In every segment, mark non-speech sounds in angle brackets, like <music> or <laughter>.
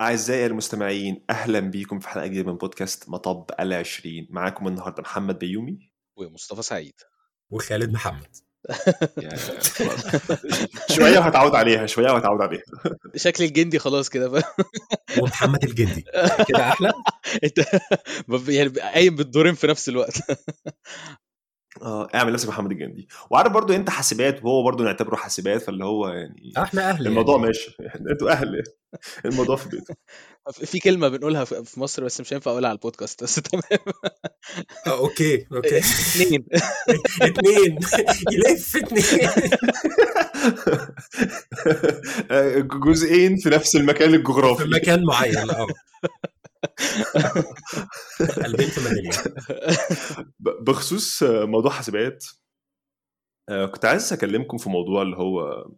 أعزائي المستمعين أهلا بيكم في حلقة جديدة من بودكاست مطب العشرين. معاكم النهاردة محمد بيومي. ومصطفى سعيد. وخالد محمد. <laughs> <laughs> شوية وهتعود عليها شوية وهتعود عليها. <laughs> شكل الجندي خلاص كده. ومحمد الجندي. كده أحلى؟ انت يعني قايم بالدورين في نفس الوقت. آه اعمل نفسك محمد الجندي. وعارف برضو انت حاسبات وهو برضو نعتبره حاسبات فاللي هو يعني إحنا أهل الموضوع يعني. ماشي. <laughs> أنتوا أهل. الموضوع في بيته <laughs> في كلمة بنقولها في في مصر بس مش هينفع أقولها على البودكاست بس تمام. آه، أوكي أوكي. <laughs> اثنين اتنين. يلف اتنين. جزئين في نفس المكان في الجغرافي مكان معين آه. البنت ميداليه ب- بخصوص موضوع حاسبات آه، كنت عايز أكلمكم في موضوع اللي هو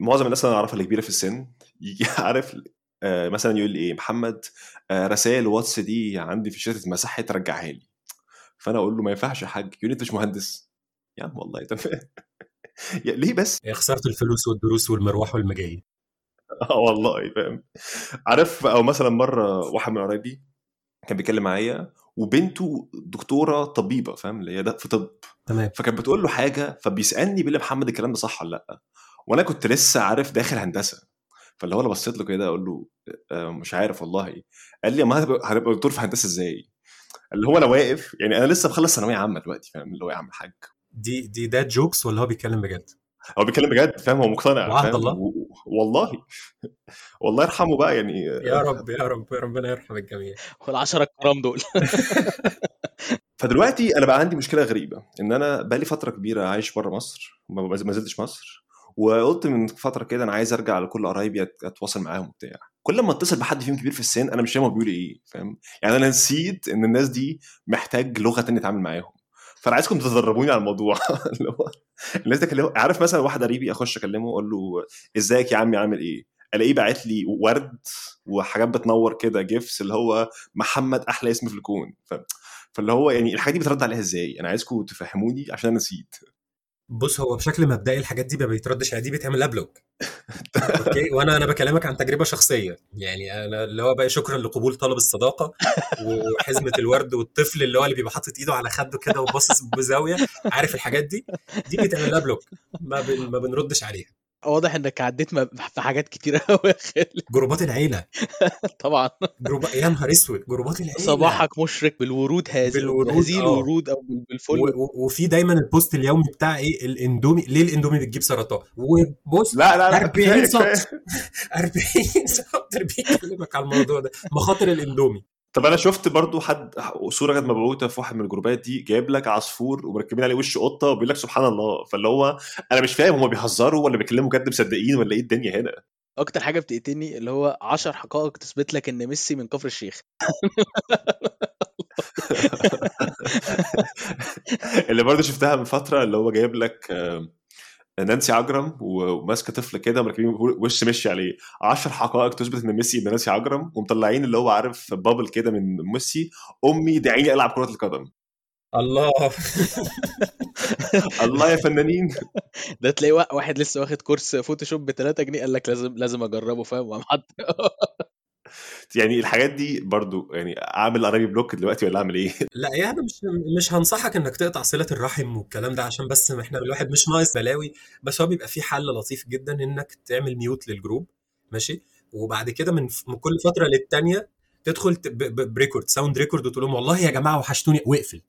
معظم الناس اللي أنا أعرفها اللي كبيرة في السن يجي <laughs> عارف آه، مثلا يقول لي إيه محمد آه، رسائل واتس دي عندي في الشات اتمسحت رجعها لي. فأنا أقول له ما ينفعش يا حاج يقول لي انت مش مهندس. يا عم والله تمام <laughs> ليه بس؟ خسارة الفلوس والدروس والمروح والمجاي <laughs> آه والله فاهم. عارف أو مثلا مرة واحد من قرايبي كان بيتكلم معايا وبنته دكتورة طبيبة فاهم اللي هي ده في طب. تمام. فكانت بتقول له حاجة فبيسألني بيقول محمد الكلام ده صح ولا لأ؟ وأنا كنت لسه عارف داخل هندسة. فاللي هو أنا بصيت له كده أقول له آه، مش عارف والله. قال لي ما هتبقى دكتور في هندسة إزاي؟ اللي هو أنا واقف يعني أنا لسه مخلص ثانوية عامة دلوقتي فاهم اللي هو يا عم الحاج دي دي داد جوكس ولا هو بيتكلم بجد؟ هو بيتكلم بجد فاهم؟ هو مقتنع فاهم؟ الله. و- والله. والله يرحمه بقى يعني. يا رب يا رب يا ربنا يرحم الجميع. والعشرة الكرام دول. <laughs> فدلوقتي أنا بقى عندي مشكلة غريبة إن أنا بقى لي فترة كبيرة عايش بره مصر ما ما زلتش مصر وقلت من فترة كده أنا عايز أرجع لكل قرايبي أتواصل معاهم وبتاع. كل ما اتصل بحد فيهم كبير في السن أنا مش فاهم هو بيقول إيه فاهم؟ يعني أنا نسيت إن الناس دي محتاج لغة تانية اتعامل معاهم. فأنا عايزكم تدربوني على الموضوع. <laughs> اللي هو الناس دي كلمه عارف مثلا واحد قريبي أخش أكلمه أقول له إزيك يا عمي عامل إيه؟ ألاقيه باعت لي ورد وحاجات بتنور كده GIFs اللي هو محمد أحلى اسم في الكون. ف... فاللي هو يعني الحاجات دي بترد عليها إزاي؟ أنا عايزكم تفهموني عشان أنا نسيت. بص هو بشكل مبدئي الحاجات دي ما بيتردش عليها دي بيتعمل لها block <laughs> okay؟ وأنا أنا بكلمك عن تجربة شخصية. يعني أنا اللي هو بقى شكرا لقبول طلب الصداقة وحزمة <laughs> الورد والطفل اللي هو اللي بيبقى حاطط إيده على خده كده وباصص بزاوية. عارف الحاجات دي؟ دي بيتعمل لها block ما, بن ما بنردش عليها. واضح إنك عديت في حاجات كتيره قوي يا خالد. groups ات العيلة. <laughs> طبعا. group يا نهار أسود groups ات العيلة. صباحك مشرق بالورود هذه بالورود، هذه آه. الورود أو بالفل. و- و- وفي دايما ال post اليومي بتاع إيه؟ الاندومي ليه الاندومي بتجيب سرطان؟ وبص لا لا لا 40 كفاية- سطر كفاية. <laughs> 40 سطر بيكلمك على الموضوع ده. مخاطر الاندومي. طب أنا شفت برضو حد صوره كانت مبعوثة في واحد من الجروبات دي جايب لك عصفور ومركبين عليه وش قطة وبيقول لك سبحان الله. فاللي هو أنا مش فاهم هم بيهزروا ولا بيتكلموا بجد مصدقين ولا إيه الدنيا هنا؟ أكتر حاجة بتقتلني اللي هو 10 حقائق تثبت لك إن ميسي من كفر الشيخ. <laughs> اللي برضه شفتها من فترة اللي هو جايب لك نانسي عجرم وماسكه طفل كده مركبين وش مشي عليه. 10 حقائق تثبت إن ميسي ابن نانسي عجرم ومطلعين اللي هو عارف بابل كده من ميسي. أمي دعيني ألعب كرة القدم. الله. <laughs> الله يا فنانين. ده تلاقي وا- واحد لسه واخد course فوتوشوب ب 3 جنيه قال لك لازم لازم أجربه فاهم؟ وقام يعني الحاجات دي برضو يعني أعمل قرايبي block دلوقتي ولا أعمل إيه؟ <laughs> لا يعني مش مش هنصحك إنك تقطع صلة الرحم والكلام ده عشان بس إحنا الواحد مش ناقص بلاوي بس هو بيبقى في حل لطيف جدا إنك تعمل mute لل group ماشي وبعد كده من من كل فترة للتانية تدخل ب record sound record وتقول لهم والله يا جماعة وحشتوني واقفل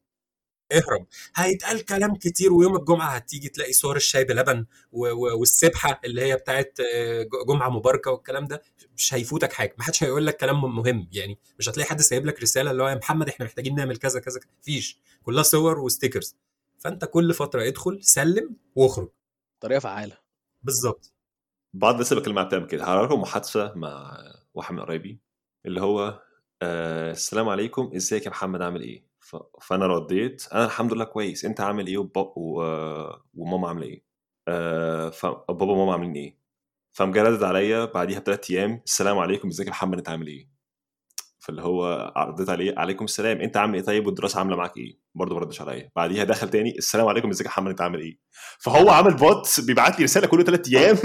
اهرب. هيتقال كلام كتير ويوم الجمعة هتيجي تلاقي صور الشاي بلبن والسبحة اللي هي بتاعت آه، جمعة مباركة والكلام ده مش هيفوتك حاجة. ما حدش هيقول لك كلام مهم يعني. مش هتلاقي حد سايب لك رسالة اللي هو يا محمد إحنا محتاجين نعمل كذا كذا كذا. مفيش. كلها صور و stickers. فأنت كل فترة ادخل سلم واخرج. طريقة فعالة. بالظبط. بعض الناس اللي بكلم معاها بتعمل كده. هعرف لكم محادثة مع واحد من قرايبي اللي هو آه السلام عليكم. إزيك يا محمد؟ عامل إيه؟ ف... فأنا رديت أنا الحمد لله كويس أنت عامل إيه وب... و... وماما عاملة إيه؟ آه فبابا وماما عاملين إيه؟ ردد عليا بعديها بثلاث أيام السلام عليكم إزيك يا محمد أنت عامل إيه؟ فاللي هو رديت عليه عليكم السلام أنت عامل إيه طيب والدراسة عاملة معاك إيه؟ برضه ما ردش عليا بعديها دخل تاني السلام عليكم إزيك يا محمد أنت عامل إيه؟ فهو عامل bot بيبعت لي رسالة كل ثلاث أيام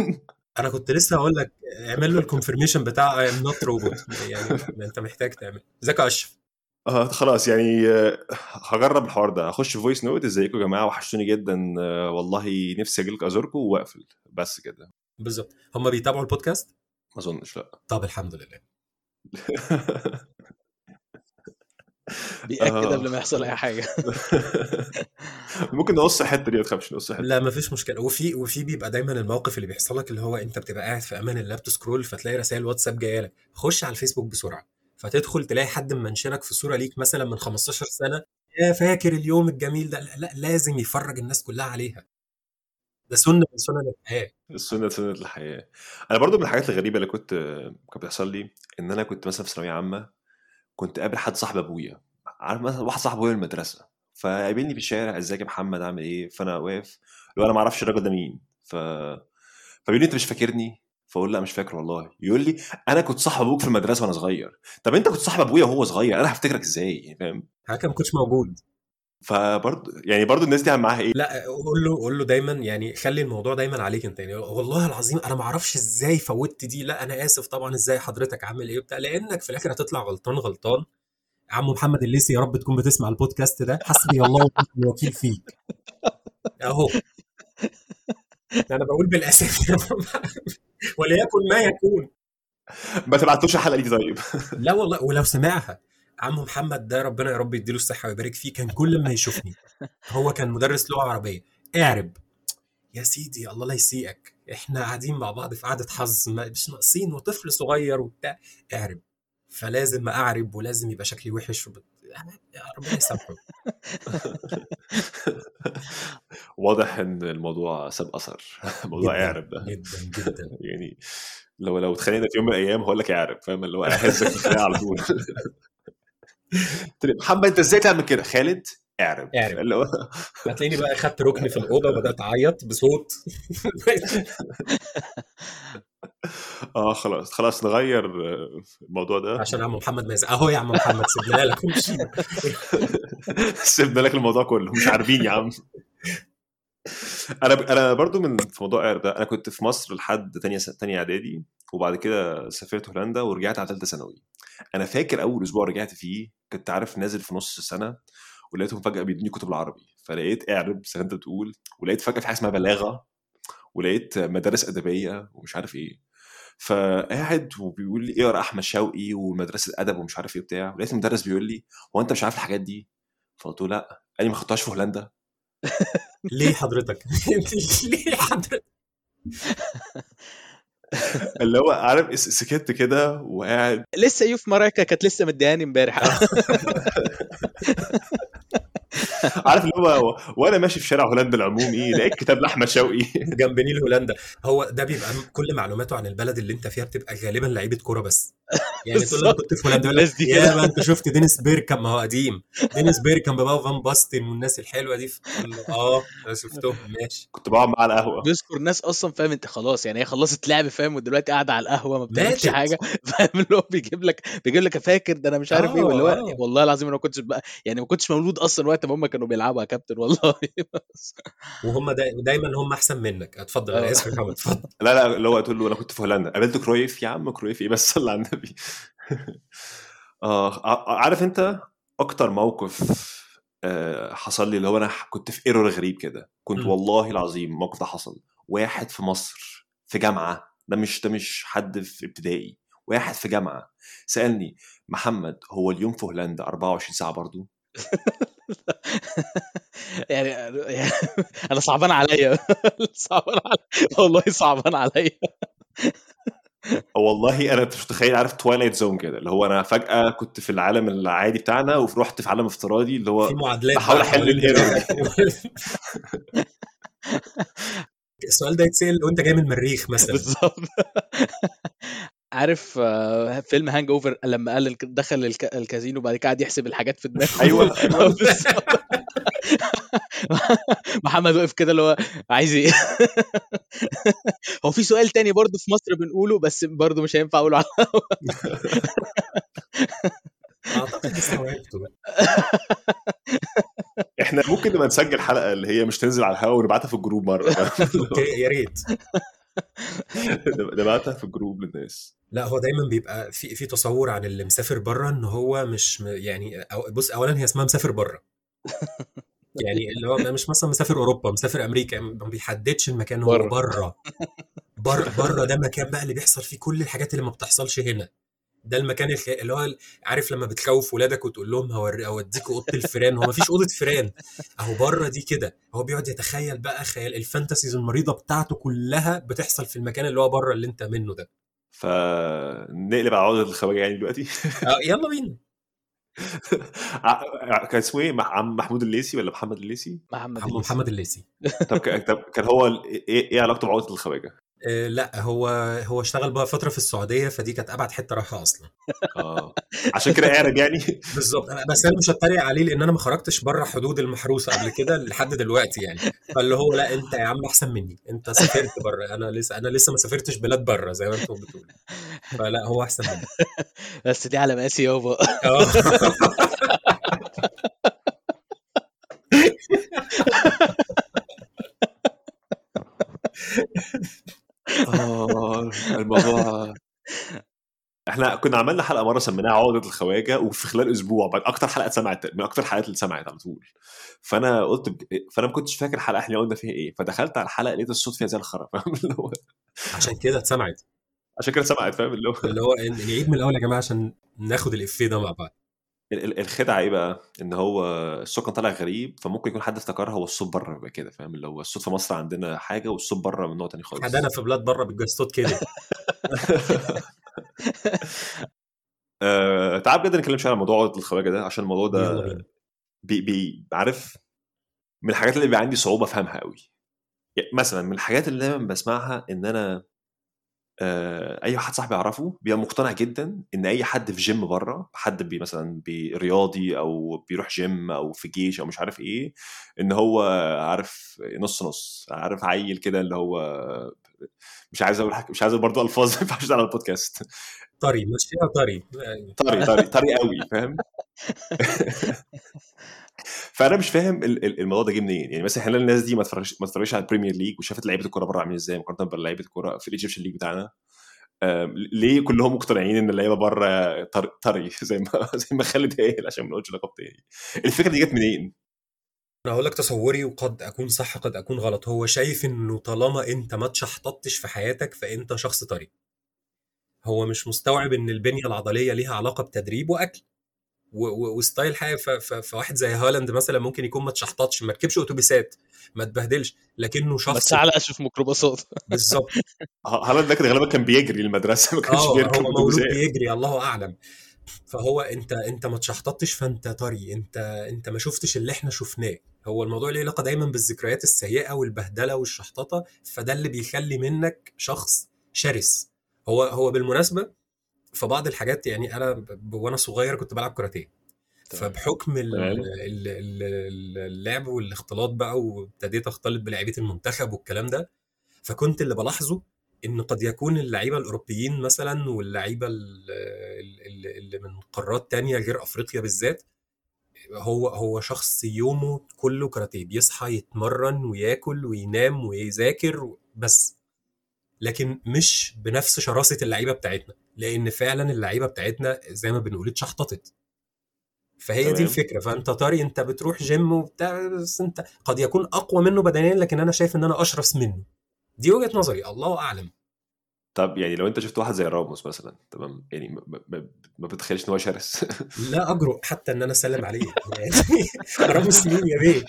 أنا كنت لسه هقول لك اعمل له ال confirmation بتاع I'm not robot يعني أنت محتاج تعمل إزيك يا أشرف آه خلاص يعني آه، هجرب الحوار ده. هخش voice note ازيكم يا جماعة؟ وحشتوني جدا. آه، والله نفسي أجيلكم أزوركم وأقفل. بس كده. بالظبط. هم بيتابعوا البودكاست؟ ما أظنش لأ. طب الحمد لله. <laughs> بيأكد آه. قبل ما يحصل أي حاجة. <laughs> ممكن نقص الحتة دي ما تخافش نقص الحتة. لا مفيش مشكلة. وفي وفي بيبقى دايما الموقف اللي بيحصل لك اللي هو أنت بتبقى قاعد في أمان الله بتسكرول فتلاقي رسائل واتساب جاية لك. خش على الفيسبوك بسرعة. فتدخل تلاقي حد منشنك في صورة ليك مثلا من 15 سنة يا فاكر اليوم الجميل ده؟ لا, لا لازم يفرج الناس كلها عليها. ده سنة من سنن الحياة. السنة سنه الحياة. أنا برضو من الحاجات الغريبة اللي كنت كان بيحصل لي إن أنا كنت مثلا في ثانوية عامة كنت قابل حد صاحب أبويا. عارف مثلا واحد صاحب أبويا من المدرسة. فقابلني في الشارع إزيك يا محمد؟ عامل إيه؟ فأنا واقف. لو أنا ما أعرفش الراجل ده مين. ف فبيقول لي أنت مش فاكرني؟ فاقول لا مش فاكر والله. يقول لي أنا كنت صاحب أبوك في المدرسة وأنا صغير. طب أنت كنت صاحب أبويا وهو صغير أنا هفتكرك إزاي؟ فاهم؟ حاجة ما كنتش موجود. فبرضه يعني برضه الناس دي معاها إيه؟ لا قول له قول له دايما يعني خلي الموضوع دايما عليك أنت. يعني والله العظيم أنا ما أعرفش إزاي فوتت دي. لا أنا آسف طبعا إزاي حضرتك عامل إيه بتاع لأنك في الآخر هتطلع غلطان غلطان. عم محمد الليسي يا رب تكون بتسمع البودكاست ده. حسبي الله ونعم الوكيل فيك. أهو. أنا بقول بالاسف <laughs> وليكن ما يكون. ما تبعتوش الحلقة دي طيب. <laughs> لا والله ولو سمعها. عم محمد ده ربنا يا رب يديله الصحة ويبارك فيه. كان كل ما يشوفني. هو كان مدرس لغة عربية. اعرب. يا سيدي الله لا يسيئك. إحنا قاعدين مع بعض في قعدة حظ ما- مش ناقصين وطفل صغير وبتاع. اعرب. فلازم أعرب ولازم يبقى شكلي وحش. ربنا يسامحه. <laughs> واضح إن الموضوع ساب أثر. <laughs> موضوع اعرب ده. جدا جدا. <laughs> يعني لو لو اتخانقنا في يوم من الأيام هقول لك اعرب فاهم؟ اللي هو أهزك الخناقة على طول. محمد أنت إزاي تعمل كده؟ خالد؟ اعرب. اعرب. هتلاقيني بقى خدت ركن في الأوضة وبدأت أعيط بصوت. <laughs> آه خلاص. خلاص نغير الموضوع ده. عشان عم محمد ما أهو يا عم محمد سيبنا لك. <laughs> سيبنا لك الموضوع كله. مش عارفين يا عم. أنا أنا برضو من في موضوع ده أنا كنت في مصر لحد تانية س- تانية إعدادي وبعد كده سافرت هولندا ورجعت على ثالثه ثانوي. أنا فاكر أول أسبوع رجعت فيه كنت عارف نازل في نص السنة ولقيتهم فجأة بيدوني كتب العربي. فلقيت اعرب زي ما أنت بتقول ولقيت فجأة في حاجة اسمها بلاغة ولقيت مدارس أدبية ومش عارف إيه. فقاعد وبيقول لي اقرا أحمد شوقي ومدرسة الادب ومش عارف إيه بتاع. ولقيت المدرس بيقول لي هو أنت مش عارف الحاجات دي؟ فقلت له لا. قال لي ما خدتهاش في هولندا. <laughs> ليه حضرتك؟ <laughs> ليه حضرتك؟ <laughs> اللي هو عارف سكت كده وقاعد. لسه يوف مرايكا كانت لسه مدياني امبارح. <laughs> عارف اللي هو وأنا ماشي في شارع هولندا العمومي لقيت كتاب لأحمد شوقي. جنب نيل هولندا. هو ده بيبقى كل معلوماته عن البلد اللي انت فيها بتبقى غالبا لعيبة كورة بس. يعني أنا كنت في هولندا يا كده. ما انت شفت دينيس بيركام؟ ما هو قديم. <laughs> دينيس بيركام بقى وفان باستن والناس الحلوة دي آه أنا شفتهم ماشي. كنت بقعد معاه على القهوة. بيذكر ناس أصلا فاهم؟ أنت خلاص يعني هي خلصت لعب فاهم؟ ودلوقتي قاعدة على القهوة ما بتعملش. حاجة. <laughs> فاهم؟ اللي هو بيجيب لك بيجيب لك فاكر ده أنا مش عارف إيه واللي هو آه. والله العظيم أنا ما كنتش بقى يعني ما كنتش مولود أصلا وقت ما هم كانوا بيلعبوا يا كابتن والله. <laughs> وهم دا دايما هم أحسن منك. اتفضل أنا آه. آسف يا محمد اتفضل. لا لا اللي هو تقول له أنا كنت في هولندا. قابلت كرويف؟ يا عم كرويف إيه بس؟ صلى على النبي <laughs> آه عارف أنت أكتر موقف آه، حصل لي اللي هو أنا كنت في error غريب كده. كنت. والله العظيم الموقف ده حصل. واحد في مصر في جامعة ده مش ده مش حد في ابتدائي واحد في جامعة سألني محمد هو اليوم في هولندا 24 ساعة برضو؟ يعني <laughs> يعني أنا صعبان عليا. <laughs> صعبان عليا. والله صعبان عليا. والله أنا مش متخيل عارف twilight zone كده اللي هو أنا فجأة كنت في العالم العادي بتاعنا ورحت في عالم افتراضي اللي هو في معادلات بحاول ال error. دماغك. <laughs> السؤال ده يتسأل وأنت جاي من المريخ <laughs> مثلا بالظبط عارف آه، فيلم Hangover لما قال دخل الك- الكازينو وبعد كده قعد يحسب الحاجات في دماغه أيوه أيوه <laughs> بالظبط. <laughs> محمد وقف كده اللي هو عايز إيه؟ <laughs> هو في سؤال تاني برضه في مصر بنقوله بس برضه مش هينفع أقوله على <laughs> أعتقد استوعبته بقى. إحنا ممكن نبقى نسجل حلقة اللي هي مش تنزل على الهواء ونبعتها في ال group مرة. okay يا ريت. ده ده بعتها في ال group للناس. لا هو دايما بيبقى في في تصور عن اللي مسافر بره إن هو مش يعني أو بص اولا هي اسمها مسافر بره يعني اللي هو مش مثلا مسافر أوروبا مسافر أمريكا ما بيحددش المكان هو بره. بره. بره ده مكان بقى اللي بيحصل فيه كل الحاجات اللي ما بتحصلش هنا. ده المكان. اللي هو عارف لما بتخوف ولادك وتقول لهم اوديك أوضة الفيران هو مفيش أوضة فيران. أهو بره دي كده. هو بيقعد يتخيل بقى خيال ال fantasies المريضة بتاعته كلها بتحصل في المكان اللي هو بره اللي أنت منه ده. فنقلب على عقدة الخواجة يعني دلوقتي. آه، يلا بينا. كان اسمه إيه عم محمود الليثي ولا محمد الليثي؟ محمد محمد الليثي طب كان هو إيه إيه علاقته بعقدة الخواجة؟ آه، لأ هو هو اشتغل بقى فترة في السعودية فدي كانت أبعد حتة راحه أصلا. آه عشان كده قاعد يعني. <laughs> بالظبط. أنا- بس أنا مش هتريق عليه لأن أنا ما خرجتش بره حدود المحروسة قبل كده لحد دلوقتي يعني. فاللي هو لأ أنت يا عم أحسن مني. أنت سافرت بره. أنا لسه أنا لسه ما سافرتش بلاد بره زي ما أنتم بتقولوا فلأ هو أحسن مني. <laughs> بس دي على مقاسي يابا آه الموضوع إحنا كنا عملنا حلقة مرة سميناها عقدة الخواجة وفي خلال أسبوع بعد أكتر حلقة اتسمعت من أكتر الحلقات اللي اتسمعت على طول. فأنا قلت بج... فأنا ما كنتش فاكر الحلقة إحنا قلنا فيها إيه. فدخلت على الحلقة لقيت الصوت فيها زي الخرا فاهم؟ <laughs> اللي هو عشان كده اتسمعت. عشان كده سمعت فاهم؟ اللي هو اللي هو نعيد من الأول يا جماعة عشان ناخد الإفيه ده مع بعض. الخدعة إيه بقى؟ إن هو الصوت كان طالع غريب فممكن يكون حد افتكرها هو الصوت بره يبقى كده فاهم؟ اللي هو الصوت في مصر عندنا حاجة والصوت بره من نوع تاني خالص. حدانا في بلاد بره بالجاستوت كده. <laughs> آه، تعال بجد نتكلم شوية عن موضوع عقدة الخواجة ده عشان الموضوع ده بي بي عارف؟ من الحاجات اللي بيبقى عندي صعوبة أفهمها قوي. يعني مثلا من الحاجات اللي دايما بسمعها إن أنا أي واحد صاحبي أعرفه بيبقى مقتنع جدا إن أي حد في جيم بره حد بي مثلا بي رياضي أو بيروح جيم أو في جيش أو مش عارف إيه إن هو عارف نص نص عارف عيل كده اللي هو مش عايز أقول حاجة مش عايز برضه ألفاظ <laughs> ما ينفعش على البودكاست. طري مشيها طري. طري طري طري قوي فاهم؟ <laughs> <laughs> فأنا مش فاهم ال- ال- الموضوع ده جه منين. يعني مثلا إحنا الناس دي ما اتفرجش ما على ال Premier League وشافت لعيبة الكورة بره عاملين إزاي؟ مقارنة بلعيبه الكورة في ال Egyptian League بتاعنا. ليه كلهم مقتنعين إن اللعيبة بره طري, <laughs> زي ما زي ما خالد قال عشان ما نقولش لقب تاني. الفكرة دي جت منين؟ أنا هقول لك تصوري وقد أكون صح قد أكون غلط. هو شايف إنه طالما أنت ما تشحططتش في حياتك فأنت شخص طري. هو مش مستوعب إن البنية العضلية ليها علاقة بتدريب وأكل. و style حاجة فواحد زي هالاند مثلا ممكن يكون ما تشحططش ما ركبش أتوبيسات ما تبهدلش لكنه شخص تشعلقش في ميكروباصات. بالظبط. <laughs> هالاند ده غالبا كان بيجري المدرسة ما كانش آه بيركب هو مولود بيجري الله أعلم. فهو أنت أنت ما تشحططش فأنت طري أنت أنت ما شفتش اللي إحنا شفناه. هو الموضوع ليه علاقة دايما بالذكريات السيئة والبهدلة والشحططة فده اللي بيخلي منك شخص شرس. هو هو بالمناسبة في بعض الحاجات يعني أنا وأنا صغير كنت بلعب كاراتيه. فبحكم اللعب والاختلاط بقى وابتديت أختلط بلعيبة المنتخب والكلام ده فكنت اللي بلاحظه إن قد يكون اللعيبة الأوروبيين مثلا واللعيبة ال- ال- اللي من قارات تانية غير أفريقيا بالذات هو هو شخص يومه كله كاراتيه بيصحى يتمرن وياكل وينام ويذاكر بس. لكن مش بنفس شراسة اللعيبة بتاعتنا لأن فعلا اللعيبة بتاعتنا زي ما بنقول اتشحططت فهي دي تمام. الفكرة. فأنت طاري أنت بتروح جيم وبتاع بس أنت قد يكون أقوى منه بدنيا لكن أنا شايف إن أنا اشرس منه. دي وجهة نظري. الله أعلم. طب يعني لو انت شفت واحد زي راموس مثلا تمام؟ يعني ما, ما, ما- ما بتتخيلش إن هو شرس. لا اجرؤ حتى إن أنا أسلم عليه. <laughs> يعني راموس مين يا بيه؟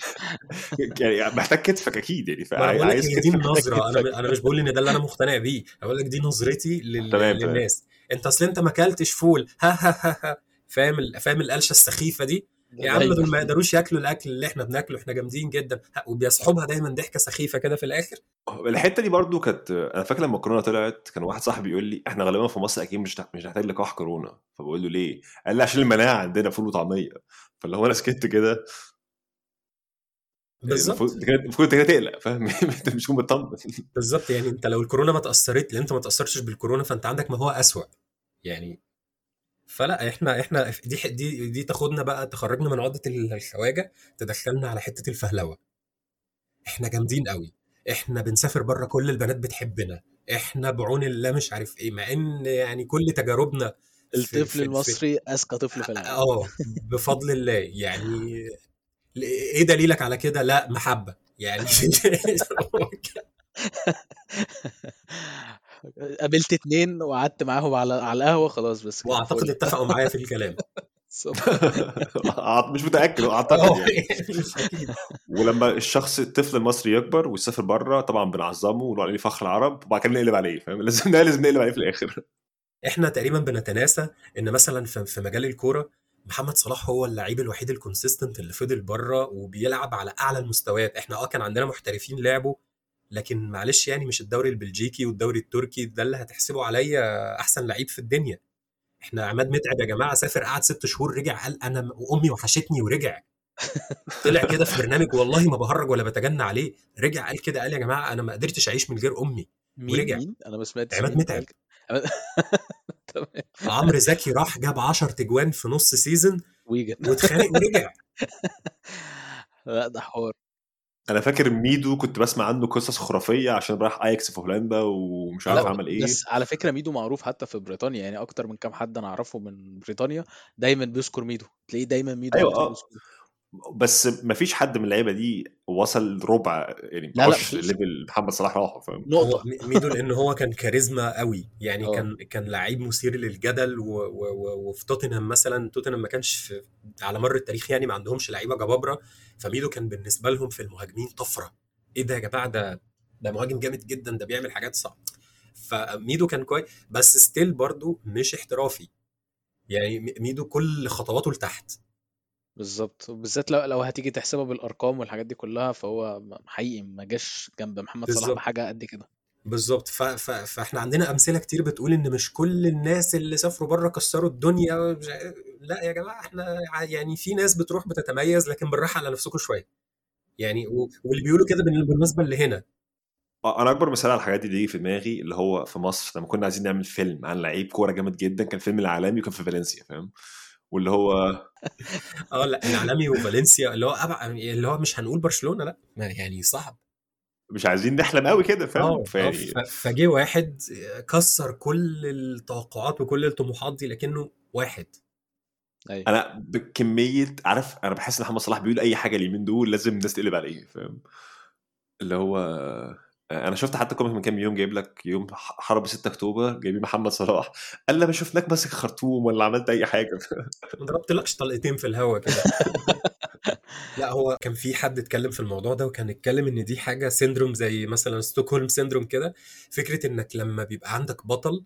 يعني محتاج كتفك أكيد يعني عايز دي النظرة. أنا. أنا مش بقول إن ده اللي أنا مقتنع بيه. أنا بقول لك دي نظرتي لل... للناس. أنت أصل أنت ما أكلتش فول. ها ها ها ها. فاهم فاهم القلشة السخيفة دي؟ يا عم دول ما يقدروش ياكلوا الأكل اللي إحنا بناكله. إحنا جامدين جدا. ها، وبيصحبها دايما ضحكة سخيفة كده في الآخر. الحتة دي برضو كانت أنا فاكر لما الكورونا طلعت كان واحد صاحبي بيقول لي إحنا غالبا في مصر أكيد مش مش هنحتاج لقاح كورونا. فبقول له ليه؟ قال لي عشان المناعة عندنا فول وطعمية. فاللي هو أنا سكت كده. بالظبط. المفروض انت تقلق فاهم؟ <laughs> أنت مش تكون مطمن. بالظبط. يعني أنت لو الكورونا ما تأثرت لأن أنت ما تأثرتش بالكورونا فأنت عندك ما هو أسوأ. يعني فلا إحنا إحنا دي دي دي تاخدنا بقى تخرجنا من عقدة الخواجه تدخلنا على حتة الفهلوة. إحنا جامدين قوي إحنا بنسافر بره كل البنات بتحبنا. إحنا بعون الله مش عارف إيه مع إن يعني كل تجاربنا في الطفل في في المصري أذكى طفل في العالم. آه بفضل الله. يعني إيه دليلك على كده؟ لا محبة. يعني <laughs> <laughs> قابلت اتنين وقعدت معاهم على على القهوة خلاص بس كده وأعتقد اتفقوا معايا في الكلام. مش متأكد أعتقد يعني. ولما الشخص الطفل المصري يكبر ويسافر بره طبعا بنعظمه ونقول عليه فخر العرب وبعد كده نقلب عليه فاهم؟ <laughs> لازم لازم نقلب عليه في الآخر. إحنا تقريبا بنتناسى إن مثلا في في مجال الكورة محمد صلاح هو اللعيب الوحيد الكونسيستنت اللي فضل بره وبيلعب على أعلى المستويات. إحنا آه كان عندنا محترفين لعبوا لكن معلش يعني مش الدوري البلجيكي والدوري التركي ده اللي هتحسبه عليا أحسن لعيب في الدنيا. إحنا عماد متعب يا جماعة سافر قعد ست شهور رجع قال أنا وامي وحشتني ورجع. طلع كده في برنامج والله ما بهرج ولا بتجنى عليه. رجع قال كده قال يا جماعة أنا ما قدرتش أعيش من غير أمي. مين ورجع. مين؟ أنا ما سمعتش عماد متعب. <laughs> عمرو زكي راح جاب 10 تجوان في نص season واتخانق ورجع. <laughs> لا ده حوار. أنا فاكر ميدو كنت بسمع عنه قصص خرافية عشان راح اياكس في هولندا ومش عارف عمل إيه. بس على فكرة ميدو معروف حتى في بريطانيا يعني أكتر من كام حد أنا أعرفه من بريطانيا دايما بيذكر ميدو تلاقيه دايما ميدو أيوه آه. بس ما فيش حد من اللعيبة دي وصل ربع يعني لا لا level محمد صلاح راحه فاهم؟ هو نقطه ميدو لأن هو كان كاريزما قوي. يعني آه. كان كان لعيب مثير للجدل و- و- و- وفي توتنهام مثلا توتنهام ما كانش في على مر التاريخ يعني ما عندهمش لعيبة جبابرة. فميدو كان بالنسبة لهم في المهاجمين طفرة. إيه ده يا جماعة؟ ده ده مهاجم جامد جدا ده بيعمل حاجات صعبة. فميدو كان كويس بس ستيل برضو مش احترافي. يعني ميدو كل خطواته لتحت. بالظبط. بالذات لو لو هتيجي تحسبها بالأرقام والحاجات دي كلها فهو م- حقيقي ما جاش جنب محمد صلاح بالظبط. بحاجة قد كده. بالظبط. ف... ف... فاحنا عندنا أمثلة كتير بتقول إن مش كل الناس اللي سافروا بره كسروا الدنيا مش لا يا جماعة إحنا ع- يعني في ناس بتروح بتتميز لكن بالراحة على نفسكم شوية. يعني و... واللي بيقولوا كده بال- بالنسبة اللي هنا. آه، أنا أكبر مثال على الحاجات دي اللي يجي في دماغي اللي هو في مصر لما كنا عايزين نعمل فيلم عن لعيب كورة جامد جدا كان فيلم العالمي وكان في فالنسيا فاهم؟ واللي هو <laughs> آه لا العالمي وفالنسيا اللي هو أبع... اللي هو مش هنقول برشلونة لا ما يعني صعب. مش عايزين نحلم قوي كده فاهم؟ آه آه فيعني ف... فجه واحد كسر كل التوقعات وكل الطموحات دي لكنه واحد. أيوه. أنا بكمية عارف أنا بحس إن محمد صلاح بيقول أي حاجة اليومين دول لازم الناس تقلب عليه فاهم؟ اللي هو أنا شفت حتى comic من كام يوم جايب لك يوم حرب 6 أكتوبر جايبين محمد صلاح. قال لي ما شفناك ماسك خرطوم ولا عملت أي حاجة. ما ضربتلكش طلقتين في الهوا كده. <laughs> لا هو كان في حد اتكلم في الموضوع ده وكان اتكلم إن دي حاجة syndrome زي مثلا Stockholm syndrome كده. فكرة إنك لما بيبقى عندك بطل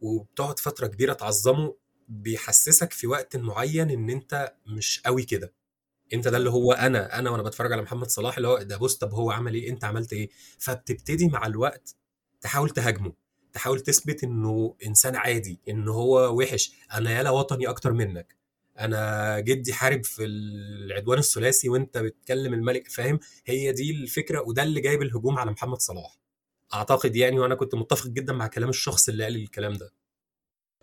وبتقعد فترة كبيرة تعظمه بيحسسك في وقت معين إن أنت مش قوي كده. انت ده اللي هو أنا أنا وأنا بتفرج على محمد صلاح اللي هو ده بص طب هو عمل إيه؟ انت عملت إيه؟ فبتبتدي مع الوقت تحاول تهاجمه تحاول تثبت انه انسان عادي ان هو وحش. أنا يالا وطني أكتر منك. أنا جدي حارب في العدوان الثلاثي وانت بتكلم الملك فاهم؟ هي دي الفكرة وده اللي جايب الهجوم على محمد صلاح. اعتقد يعني وأنا كنت متفق جدا مع كلام الشخص اللي قال الكلام ده.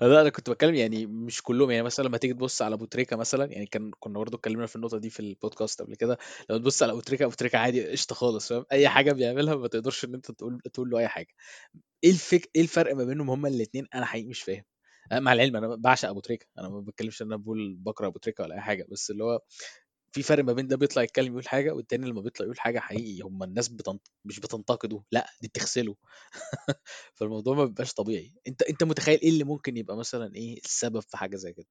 لا أنا كنت بتكلم يعني مش كلهم يعني مثلا لما تيجي تبص على أبو تريكة مثلا يعني كان كنا برضه اتكلمنا في النقطة دي في البودكاست قبل كده لما تبص على أبو تريكة عادي قشطة خالص فاهم؟ أي حاجة بيعملها ما تقدرش إن أنت تقول تقول له أي حاجة. إيه الفك إيه الفرق ما بينهم هما الاثنين أنا حقيقي مش فاهم. مع العلم أنا بعشق أبو تريكة أنا ما بتكلمش إن أنا بقول بكره أبو تريكة ولا أي حاجة بس اللي هو في فرق ما بين ده بيطلع يتكلم يقول حاجة والتاني لما بيطلع يقول حاجة حقيقي هم الناس بتنط... مش بتنتقده لأ دي بتغسله. <laughs> فالموضوع ما بيبقاش طبيعي. أنت أنت متخيل إيه اللي ممكن يبقى مثلا إيه السبب في حاجة زي كده؟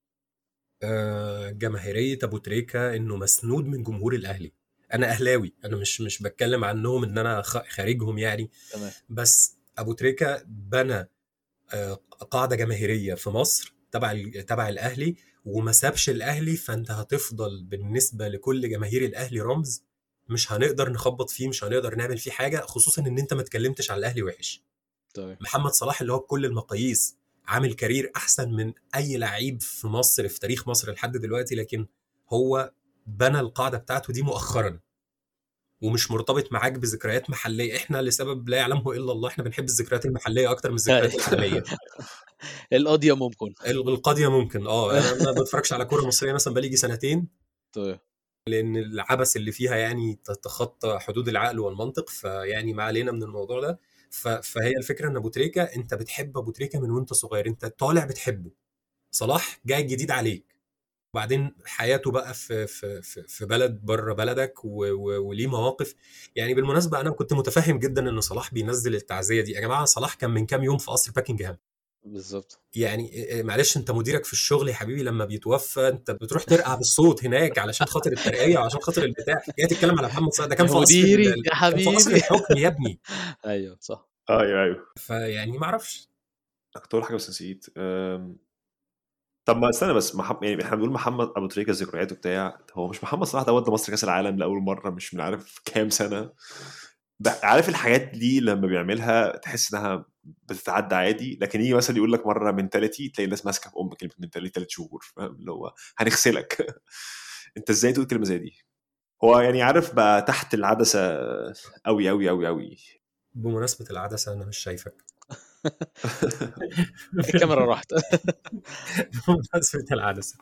آه، جماهيرية أبو تريكة إنه مسنود من جمهور الأهلي. أنا أهلاوي أنا مش مش بتكلم عنهم إن أنا خارجهم يعني. تمام. بس أبو تريكة بنى آه، قاعدة جماهيرية في مصر تبع تبع الأهلي وما سابش الأهلي فأنت هتفضل بالنسبة لكل جماهير الأهلي رمز مش هنقدر نخبط فيه مش هنقدر نعمل فيه حاجة خصوصا إن أنت ما اتكلمتش على الأهلي وحش. تمام محمد صلاح اللي هو بكل المقاييس عامل كارير أحسن من أي لعيب في مصر في تاريخ مصر لحد دلوقتي لكن هو بنى القاعدة بتاعته دي مؤخرا. ومش مرتبط معاك بذكريات محلية. إحنا لسبب لا يعلمه إلا الله. إحنا بنحب الذكريات المحلية أكتر من الذكريات العالمية. <laughs> القضية ممكن. ال- القضية ممكن. آه أنا ما بتفرجش على كورة مصرية مثلا بقالي سنتين. تمام لأن العبث اللي فيها يعني تتخطى حدود العقل والمنطق فيعني ما علينا من الموضوع ده. فهي الفكرة إن أبو تريكة أنت بتحب أبو تريكة من وأنت صغير. أنت طالع بتحبه. صلاح جاي جديد عليك. وبعدين حياته بقى في في في, بلد بره بلدك وليه مواقف. يعني بالمناسبة أنا كنت متفهم جدا إن صلاح بينزل التعزية دي. يا جماعة صلاح كان من كام يوم في قصر باكنجهام؟ بالظبط يعني معلش أنت مديرك في الشغل يا حبيبي لما بيتوفى أنت بتروح ترقع بالصوت هناك علشان خاطر الترقية وعشان خاطر البتاع. جاي تتكلم على محمد صلاح. ده كان في قصر مديري يا كان في قصر حبيبي. الحكم يا ابني. <laughs> أيوه صح. أيوه أيوه. فيعني ما أعرفش. كنت أقول حاجة بس نسيت. أم، طب ما استنى بس محمد يعني إحنا بنقول محمد أبو تريكة ذكرياته بتاع هو مش محمد صلاح ده ودى مصر كأس العالم لأول مرة مش من عارف كام سنة؟ عارف الحاجات دي لما بيعملها تحس إنها بتتعدى عادي؟ لكن يجي مثلا يقول لك مرة mentality تلاقي الناس ماسكة في ام كلمه mentality ثلاث شهور فاهم؟ اللي هو هنغسلك. <laughs> أنت إزاي تقول كلمة زي دي؟ هو يعني عارف بقى تحت العدسة قوي قوي قوي قوي بمناسبة العدسة أنا مش شايفك. الكاميرا راحت. بمناسبة العدسة.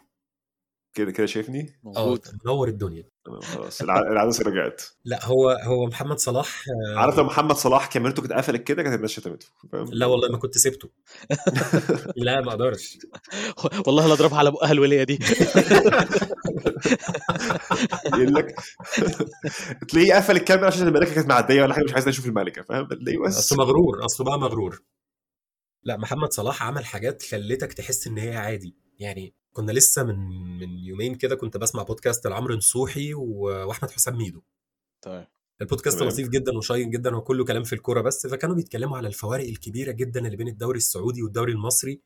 كده كده شايفني؟ موجود. منور الدنيا. تمام، خلاص. الع- العدسة رجعت. لا هو هو محمد صلاح آه، عارف لو محمد صلاح كاميرته كانت قفلت كده كانت الناس شتمته لا والله ما كنت سبته. <laughs> لا ما أقدرش والله لا اضربها على بقها الولية دي. يقول لك <laughs> تلاقيه قفل الكاميرا عشان الملكة كانت معدية ولا حاجة مش عايز أشوف الملكة فاهم؟ تلاقيه بس. اصله مغرور اصله بقى مغرور. لا محمد صلاح عمل حاجات خلتك تحس إن هي عادي. يعني كنا لسه من من يومين كده كنت بسمع بودكاست لعمرو نصوحي وأحمد حسام ميدو. تمام البودكاست تمام. لطيف جدا وشيق جدا وكله كلام في الكورة بس فكانوا بيتكلموا على الفوارق الكبيرة جدا اللي بين الدوري السعودي والدوري المصري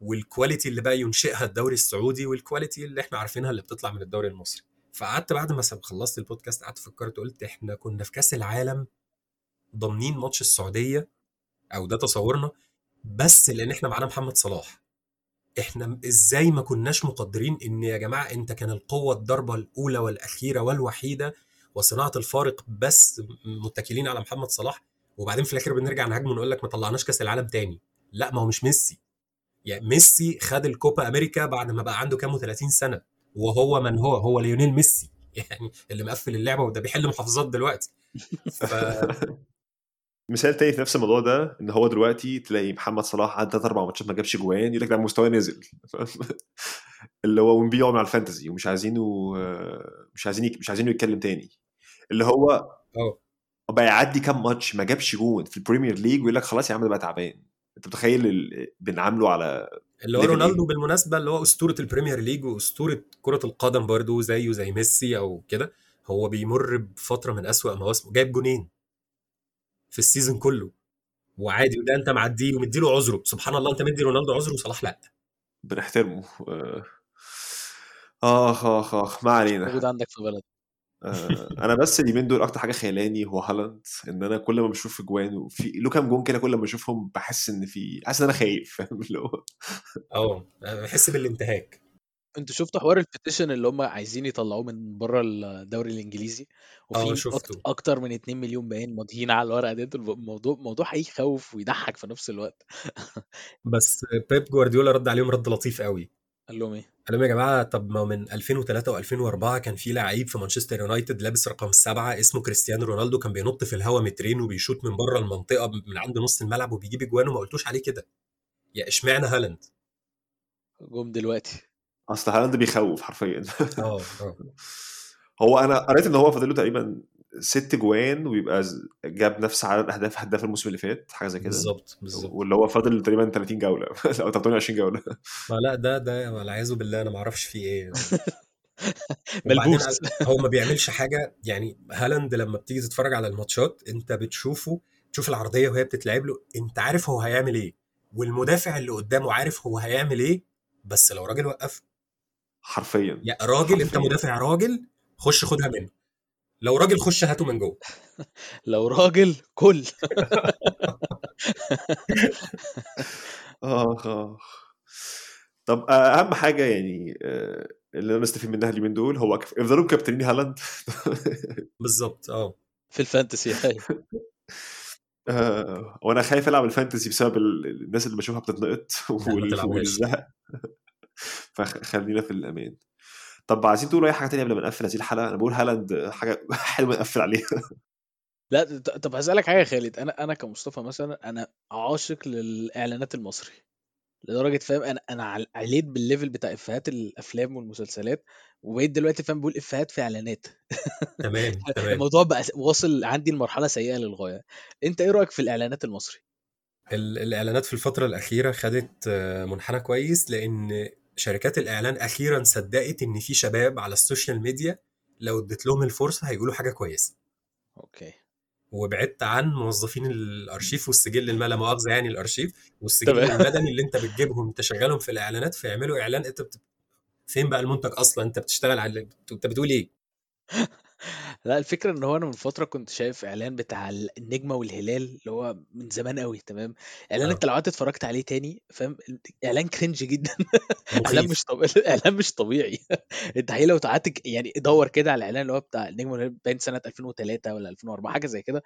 وال quality اللي بقى ينشئها الدوري السعودي وال quality اللي إحنا عارفينها اللي بتطلع من الدوري المصري. فقعدت بعد ما خلصت البودكاست قعدت فكرت قلت إحنا كنا في كأس العالم ضامنين ماتش السعودية أو ده تصورنا بس لأن إحنا معانا محمد صلاح. إحنا إزاي ما كناش مقدرين إن يا جماعة أنت كان القوة الضربة الأولى والأخيرة والوحيدة وصناعة الفارق بس متكلين على محمد صلاح وبعدين في الآخر بنرجع نهاجمه ونقول لك ما طلعناش كأس العالم تاني. لا ما هو مش ميسي. يعني ميسي خد الكوبا أمريكا بعد ما بقى عنده كام 30 سنة وهو من هو؟ هو ليونيل ميسي. <laughs> يعني اللي مقفل اللعبة وده بيحل محافظات دلوقتي. ف... <laughs> مثال تاني في نفس الموضوع ده إن هو دلوقتي تلاقي محمد صلاح عدى ثلاث أربع ماتشات ما جابش جوان يقول لك ده مستواه نزل؟ <laughs> اللي هو ونبيعه مع الفانتزي ومش عايزينه مش عايزين مش عايزينه يتكلم تاني. اللي هو أه. بقى يعدي كام ماتش ما جابش جون في ال Premier League ويقول لك خلاص يا عم ده بقى تعبان. أنت متخيل ال- بنعامله على اللي هو level رونالدو إيه؟ بالمناسبة اللي هو أسطورة ال Premier League وأسطورة كرة القدم برضه زيه زي ميسي أو كده هو بيمر بفترة من أسوأ مواسمه. جايب جونين. في ال season كله. وعادي وده انت معديه ومديله عذره. سبحان الله انت مدي رونالدو عذره وصلاح لا. بنحترمه. آه، آخ آخ آخ ما علينا. موجود عندك في بلد آه، أنا بس اليومين دول أكتر حاجة خيلاني هو هالاند. إن أنا كل ما بشوف اجوان وفي له كام جون كده كل ما اشوفهم بحس إن في حاسس إن أنا خايف فاهم؟ اللي هو آه بحس بالانتهاك. أنتوا شفتوا حوار ال petition اللي هم عايزين يطلعوه من بره الدوري الإنجليزي؟ آه وفي شفته. أكت- أكتر من 2 مليون باين ماضيين على الورقة ديت الموضوع موضوع هيخوف ويضحك في نفس الوقت. <laughs> بس بيب جوارديولا رد عليهم رد لطيف قوي. قال لهم إيه؟ قال لهم يا جماعة طب ما من 2003 و2004 كان في لعيب في مانشستر يونايتد لابس رقم سبعة اسمه كريستيانو رونالدو كان بينط في الهواء مترين وبيشوط من بره المنطقة من عند نص الملعب وبيجيب اجوان وما قلتوش عليه كده. يا إشمعنى هالاند؟ جم دلوقتي. أصل هالاند بيخوف حرفيا. آه آه. <laughs> هو أنا قريت إن هو فاضل له تقريبا ست جوان ويبقى جاب نفس عدد أهداف هداف الموسم اللي فات حاجة زي كده. بالظبط بالظبط. واللي هو فاضل تقريبا 30 جولة. <laughs> أو 28 جولة. ما لا ده ده والعياذ بالله أنا ما أعرفش فيه إيه. <laughs> ملبوس. هو ما بيعملش حاجة يعني هالاند لما بتيجي تتفرج على الماتشات أنت بتشوفه تشوف العرضية وهي بتتلعب له أنت عارف هو هيعمل إيه. والمدافع اللي قدامه عارف هو هيعمل إيه بس لو راجل وقف حرفيا. يا راجل انت حرفياً. مدافع راجل خش خدها منه. لو راجل خش هاته من جوه. <laughs> لو راجل كل. اخ <laughs> اخ طب آه، أهم حاجة يعني آه، اللي أنا مستفيد منها اليومين دول هو افضلوا مكابتنين هالاند. <laughs> بالظبط آه. في ال fantasy آه، وأنا خايف ألعب ال fantasy بسبب ال- الناس اللي بشوفها بتتنقط. والزهق. <laughs> فخلينا في الأمان. طب عايزين تقولوا أي حاجة تانية قبل ما نقفل هذه الحلقة؟ أنا بقول هالاند حاجة <laughs> حلوة نقفل عليها. لا طب هسألك حاجة يا خالد. أنا أنا كمصطفى مثلا أنا عاشق للإعلانات المصري. لدرجة فاهم أنا أنا عل- عليت بال level بتاع إفيهات الأفلام والمسلسلات وبقيت دلوقتي فاهم بقول إفيهات في إعلانات. <laughs> تمام تمام. الموضوع بقى واصل عندي لمرحلة سيئة للغاية. أنت إيه رأيك في الإعلانات المصري؟ ال- الإعلانات في الفترة الأخيرة خدت منحنى كويس لأن شركات الإعلان أخيرا صدقت إن في شباب على ال social media لو اديت لهم الفرصة هيقولوا حاجة كويسة. okay. وبعدت عن موظفين الأرشيف والسجل الم لا مؤاخذة يعني الأرشيف والسجل. المدني اللي أنت بتجيبهم تشغلهم في الإعلانات فيعملوا إعلان أنت بت... فين بقى المنتج أصلا؟ أنت بتشتغل على أنت بتقول إيه؟ <laughs> لا الفكرة إن هو أنا من فترة كنت شايف إعلان بتاع النجمة والهلال اللي هو من زمان قوي تمام؟ إعلان آه. انت لو قعدت اتفرجت عليه تاني فاهم؟ إعلان كرنج جدا. <laughs> إعلان مخيف. مش طبيعي إعلان مش طبيعي. <laughs> أنت حقيقي لو قعدت ك- يعني دور كده على الاعلان اللي هو بتاع النجمة والهلال باين سنة 2003 ولا 2004 حاجة زي كده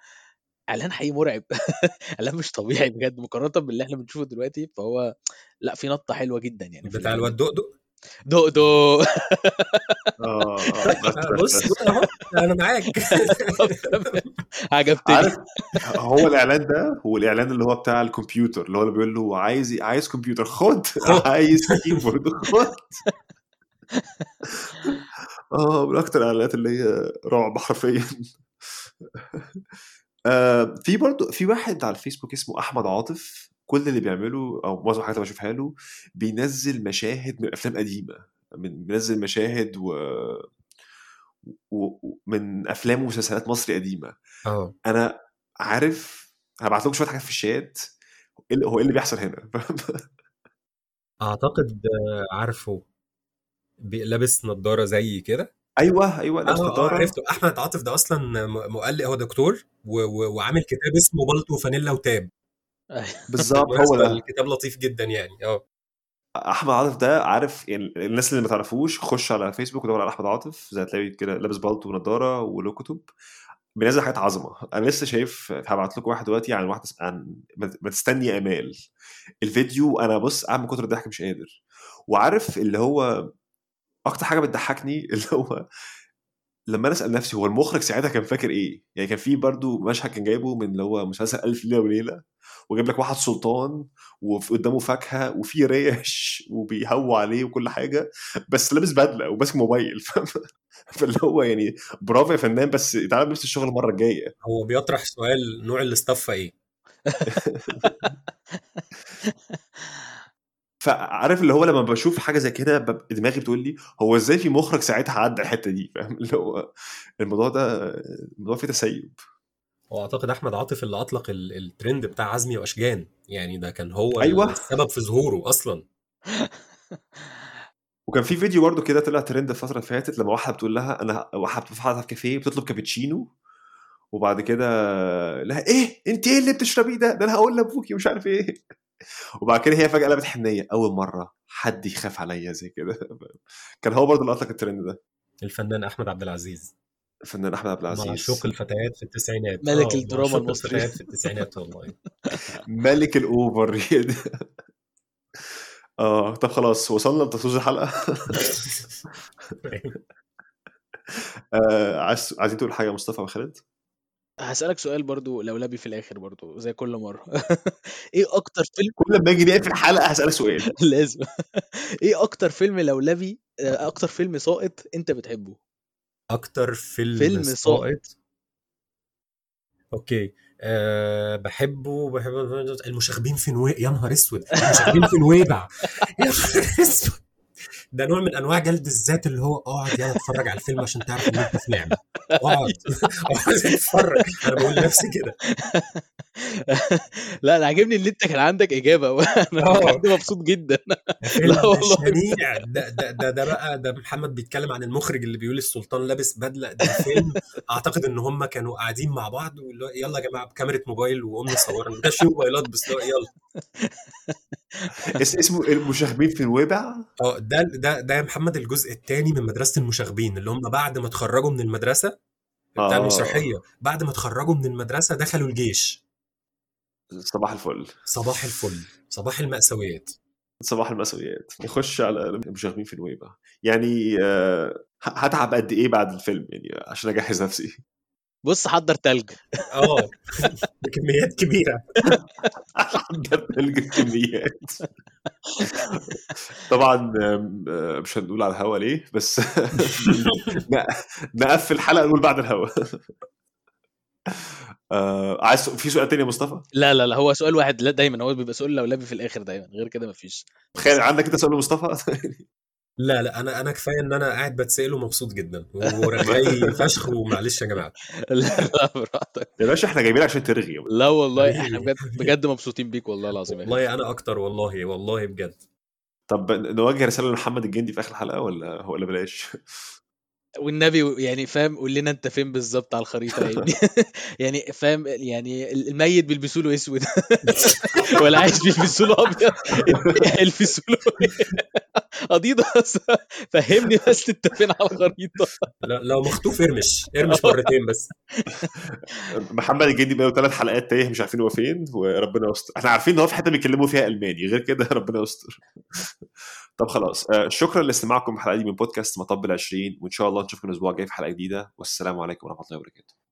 إعلان حقيقي مرعب. <laughs> إعلان مش طبيعي بجد مقارنة باللي إحنا بنشوفه دلوقتي فهو لا في نطة حلوة جدا يعني في بتاع الواد. دقدق. دق آه آه، <laughs> بص أنا معاك. <laughs> عجبتني عارف هو الإعلان ده هو الإعلان اللي هو بتاع الكمبيوتر اللي هو اللي بيقول له عايز عايز كمبيوتر خد. عايز كيبورد خد. آه من أكتر الإعلانات اللي هي رعب حرفيا. آه في برضو في واحد على الفيسبوك اسمه أحمد عاطف. كل اللي بيعمله أو معظم الحاجات اللي بشوفها له بينزل مشاهد من أفلام قديمة من بينزل مشاهد و... و... و- من أفلام ومسلسلات مصري قديمة. آه. أنا عارف هبعت لكم شوية حاجات في الشات إيه هو إيه اللي بيحصل هنا؟ <laughs> أعتقد آه، عارفه لابس نظارة زي كده؟ أيوه أيوه لابس آه آه نضاره عرفته. أحمد عاطف ده أصلا مؤلف هو دكتور و... و... وعامل كتاب اسمه بلطو وفانيلا وتاب. <laughs> بالظبط هو ده. الكتاب لطيف جدا يعني آه. أحمد عاطف ده عارف يعني الناس اللي ما تعرفوش خش على فيسبوك ودور على أحمد عاطف زي هتلاقي كده لابس بالطو ونضارة وله كتب بينزل حاجات عظمة. أنا لسه شايف هبعت لكم واحد دلوقتي عن واحدة عن ما ما تستني آمال. الفيديو أنا بص قاعد من كتر الضحك مش قادر. وعارف اللي هو أكتر حاجة بتضحكني <laughs> اللي هو لما أنا أسأل نفسي هو المخرج ساعتها كان فاكر إيه؟ يعني كان في برضو مشهد كان جايبه من اللي هو مسلسل ألف ليلة وليلة. وجايب لك واحد سلطان وقدامه فاكهة وفي ريش وبيهوى عليه وكل حاجة بس لابس بدلة وماسك موبايل <laughs> فاهم؟ فاللي هو يعني برافو يا فنان بس تعالى نفس الشغل المرة الجاية. هو بيطرح سؤال نوع الاستفة إيه؟ <laughs> فعارف اللي هو لما بشوف حاجة زي كده دماغي بتقول لي هو إزاي في مخرج ساعتها عدى الحتة دي؟ فاهم؟ اللي هو الموضوع ده الموضوع فيه تسيب. وأعتقد أحمد عاطف اللي أطلق ال- الترند بتاع عزمي وأشجان. يعني ده كان هو أيوة. السبب في ظهوره أصلا. <laughs> وكان في فيديو برضه كده طلع ترند الفترة اللي فاتت لما واحدة بتقول لها أنا واحدة بتقعد في كافيه بتطلب كابتشينو وبعد كده لها إيه؟ أنت إيه اللي بتشربيه ده؟ ده أنا هقول لأبوكي ومش عارف إيه. <laughs> وبعد كده هي فجأة قلبت حنية. أول مرة حد يخاف عليا زي كده. <laughs> كان هو برضه اللي أطلق الترند ده. الفنان أحمد عبد العزيز. الفنان احمد عبد العزيز. معشوق الفتيات في التسعينات. ملك آه، الدراما معشوق المصري. الفتيات في التسعينات والله. <laughs> ملك الأوفر. <laughs> آه طب خلاص وصلنا لتصوير الحلقة؟ <laughs> آه عايز عايزين تقول حاجة يا مصطفى وخالد هسألك سؤال برضو لولبي في الآخر برضو زي كل مرة. إيه أكتر فيلم؟ كل ما أجي نقفل الحلقة هسألك سؤال. لازم. إيه أكتر فيلم لولبي آه، أكتر فيلم ساقط أنت بتحبه؟ أكتر فيلم, فيلم. ساقط أوكي. أه بحبه بحب المشاغبين في نويبع. يا نهار أسود. المشاغبين في نويبع. يا نهار أسود. ده نوع من أنواع جلد الذات اللي هو أقعد يلا أتفرج على الفيلم عشان تعرف إن أنت في نعمه أقعد. <laughs> أقعد أتفرج. أنا بقول لنفسي كده. <laughs> لا أنا عاجبني إن أنت كان عندك إجابة. <laughs> أنا آه. مبسوط جدا. لا والله. شنيع. ده ده ده, ده بقى ده محمد بيتكلم عن المخرج اللي بيقول السلطان لابس بدلة. ده فيلم أعتقد إن هم كانوا قاعدين مع بعض واللي هو يلا يا جماعة بكاميرا موبايل وقمنا صورنا. ده في موبايلات بس اللي هو يلا. اس- اسمه المشاغبين في نويبع آه ده ده ده يا محمد الجزء الثاني من مدرسة المشاغبين اللي هم بعد ما اتخرجوا من المدرسة بتاع آه. المسرحية بعد ما اتخرجوا من المدرسة دخلوا الجيش. صباح الفل. صباح الفل. صباح المأساويات. صباح المسؤوليات نخش على المشاغبين في نويبع. يعني آه، هتعب قد إيه بعد الفيلم؟ يعني عشان أجهز نفسي. بص حضر تلج. آه. <laughs> بكميات كبيرة. حضر تلج الكميات طبعا مش هنقول على الهوا ليه بس <laughs> نقفل الحلقة نقول بعد الهوا. آه، عايز في سؤال تاني يا مصطفى؟ لا لا لا هو سؤال واحد لا دايما هو بيبقى سؤال لولبي في الآخر دايما غير كده مفيش. تخيل عندك أنت سؤال لمصطفى؟ <laughs> لا لا أنا أنا كفاية إن أنا قاعد بتسال ومبسوط جدا <laughs> ورغاي فشخ ومعلش يا جماعة. لا لا براحتك. يا باشا إحنا جايبين عشان ترغي. لا والله. إحنا بجد بجد مبسوطين بيك والله العظيم والله أنا أكتر والله والله بجد. طب نوجه رسالة لمحمد الجندي في آخر الحلقة ولا ولا بلاش؟ والنبي يعني فاهم قول لنا انت فين بالظبط على الخريطة يعني <laughs> <laughs> يعني فاهم يعني الميت بيلبسوا له اسود. <laughs> ولا عايش بيلبسوا له أبيض. يلبسوا له أديداس. فهمني بس انت فين على الخريطة. لا- لو مخطوف ارمش ارمش مرتين بس. محمد الجندي بقى ثلاث حلقات تايه مش عارفين هو فين وربنا يستر. إحنا عارفين إن هو في حتة بيتكلموا فيها ألماني غير كده ربنا يستر. طب خلاص آه، شكرا لاستماعكم الحلقة دي من بودكاست مطب العشرين وإن شاء الله نشوفكم الأسبوع الجاي في حلقة جديدة. والسلام عليكم ورحمة الله وبركاته.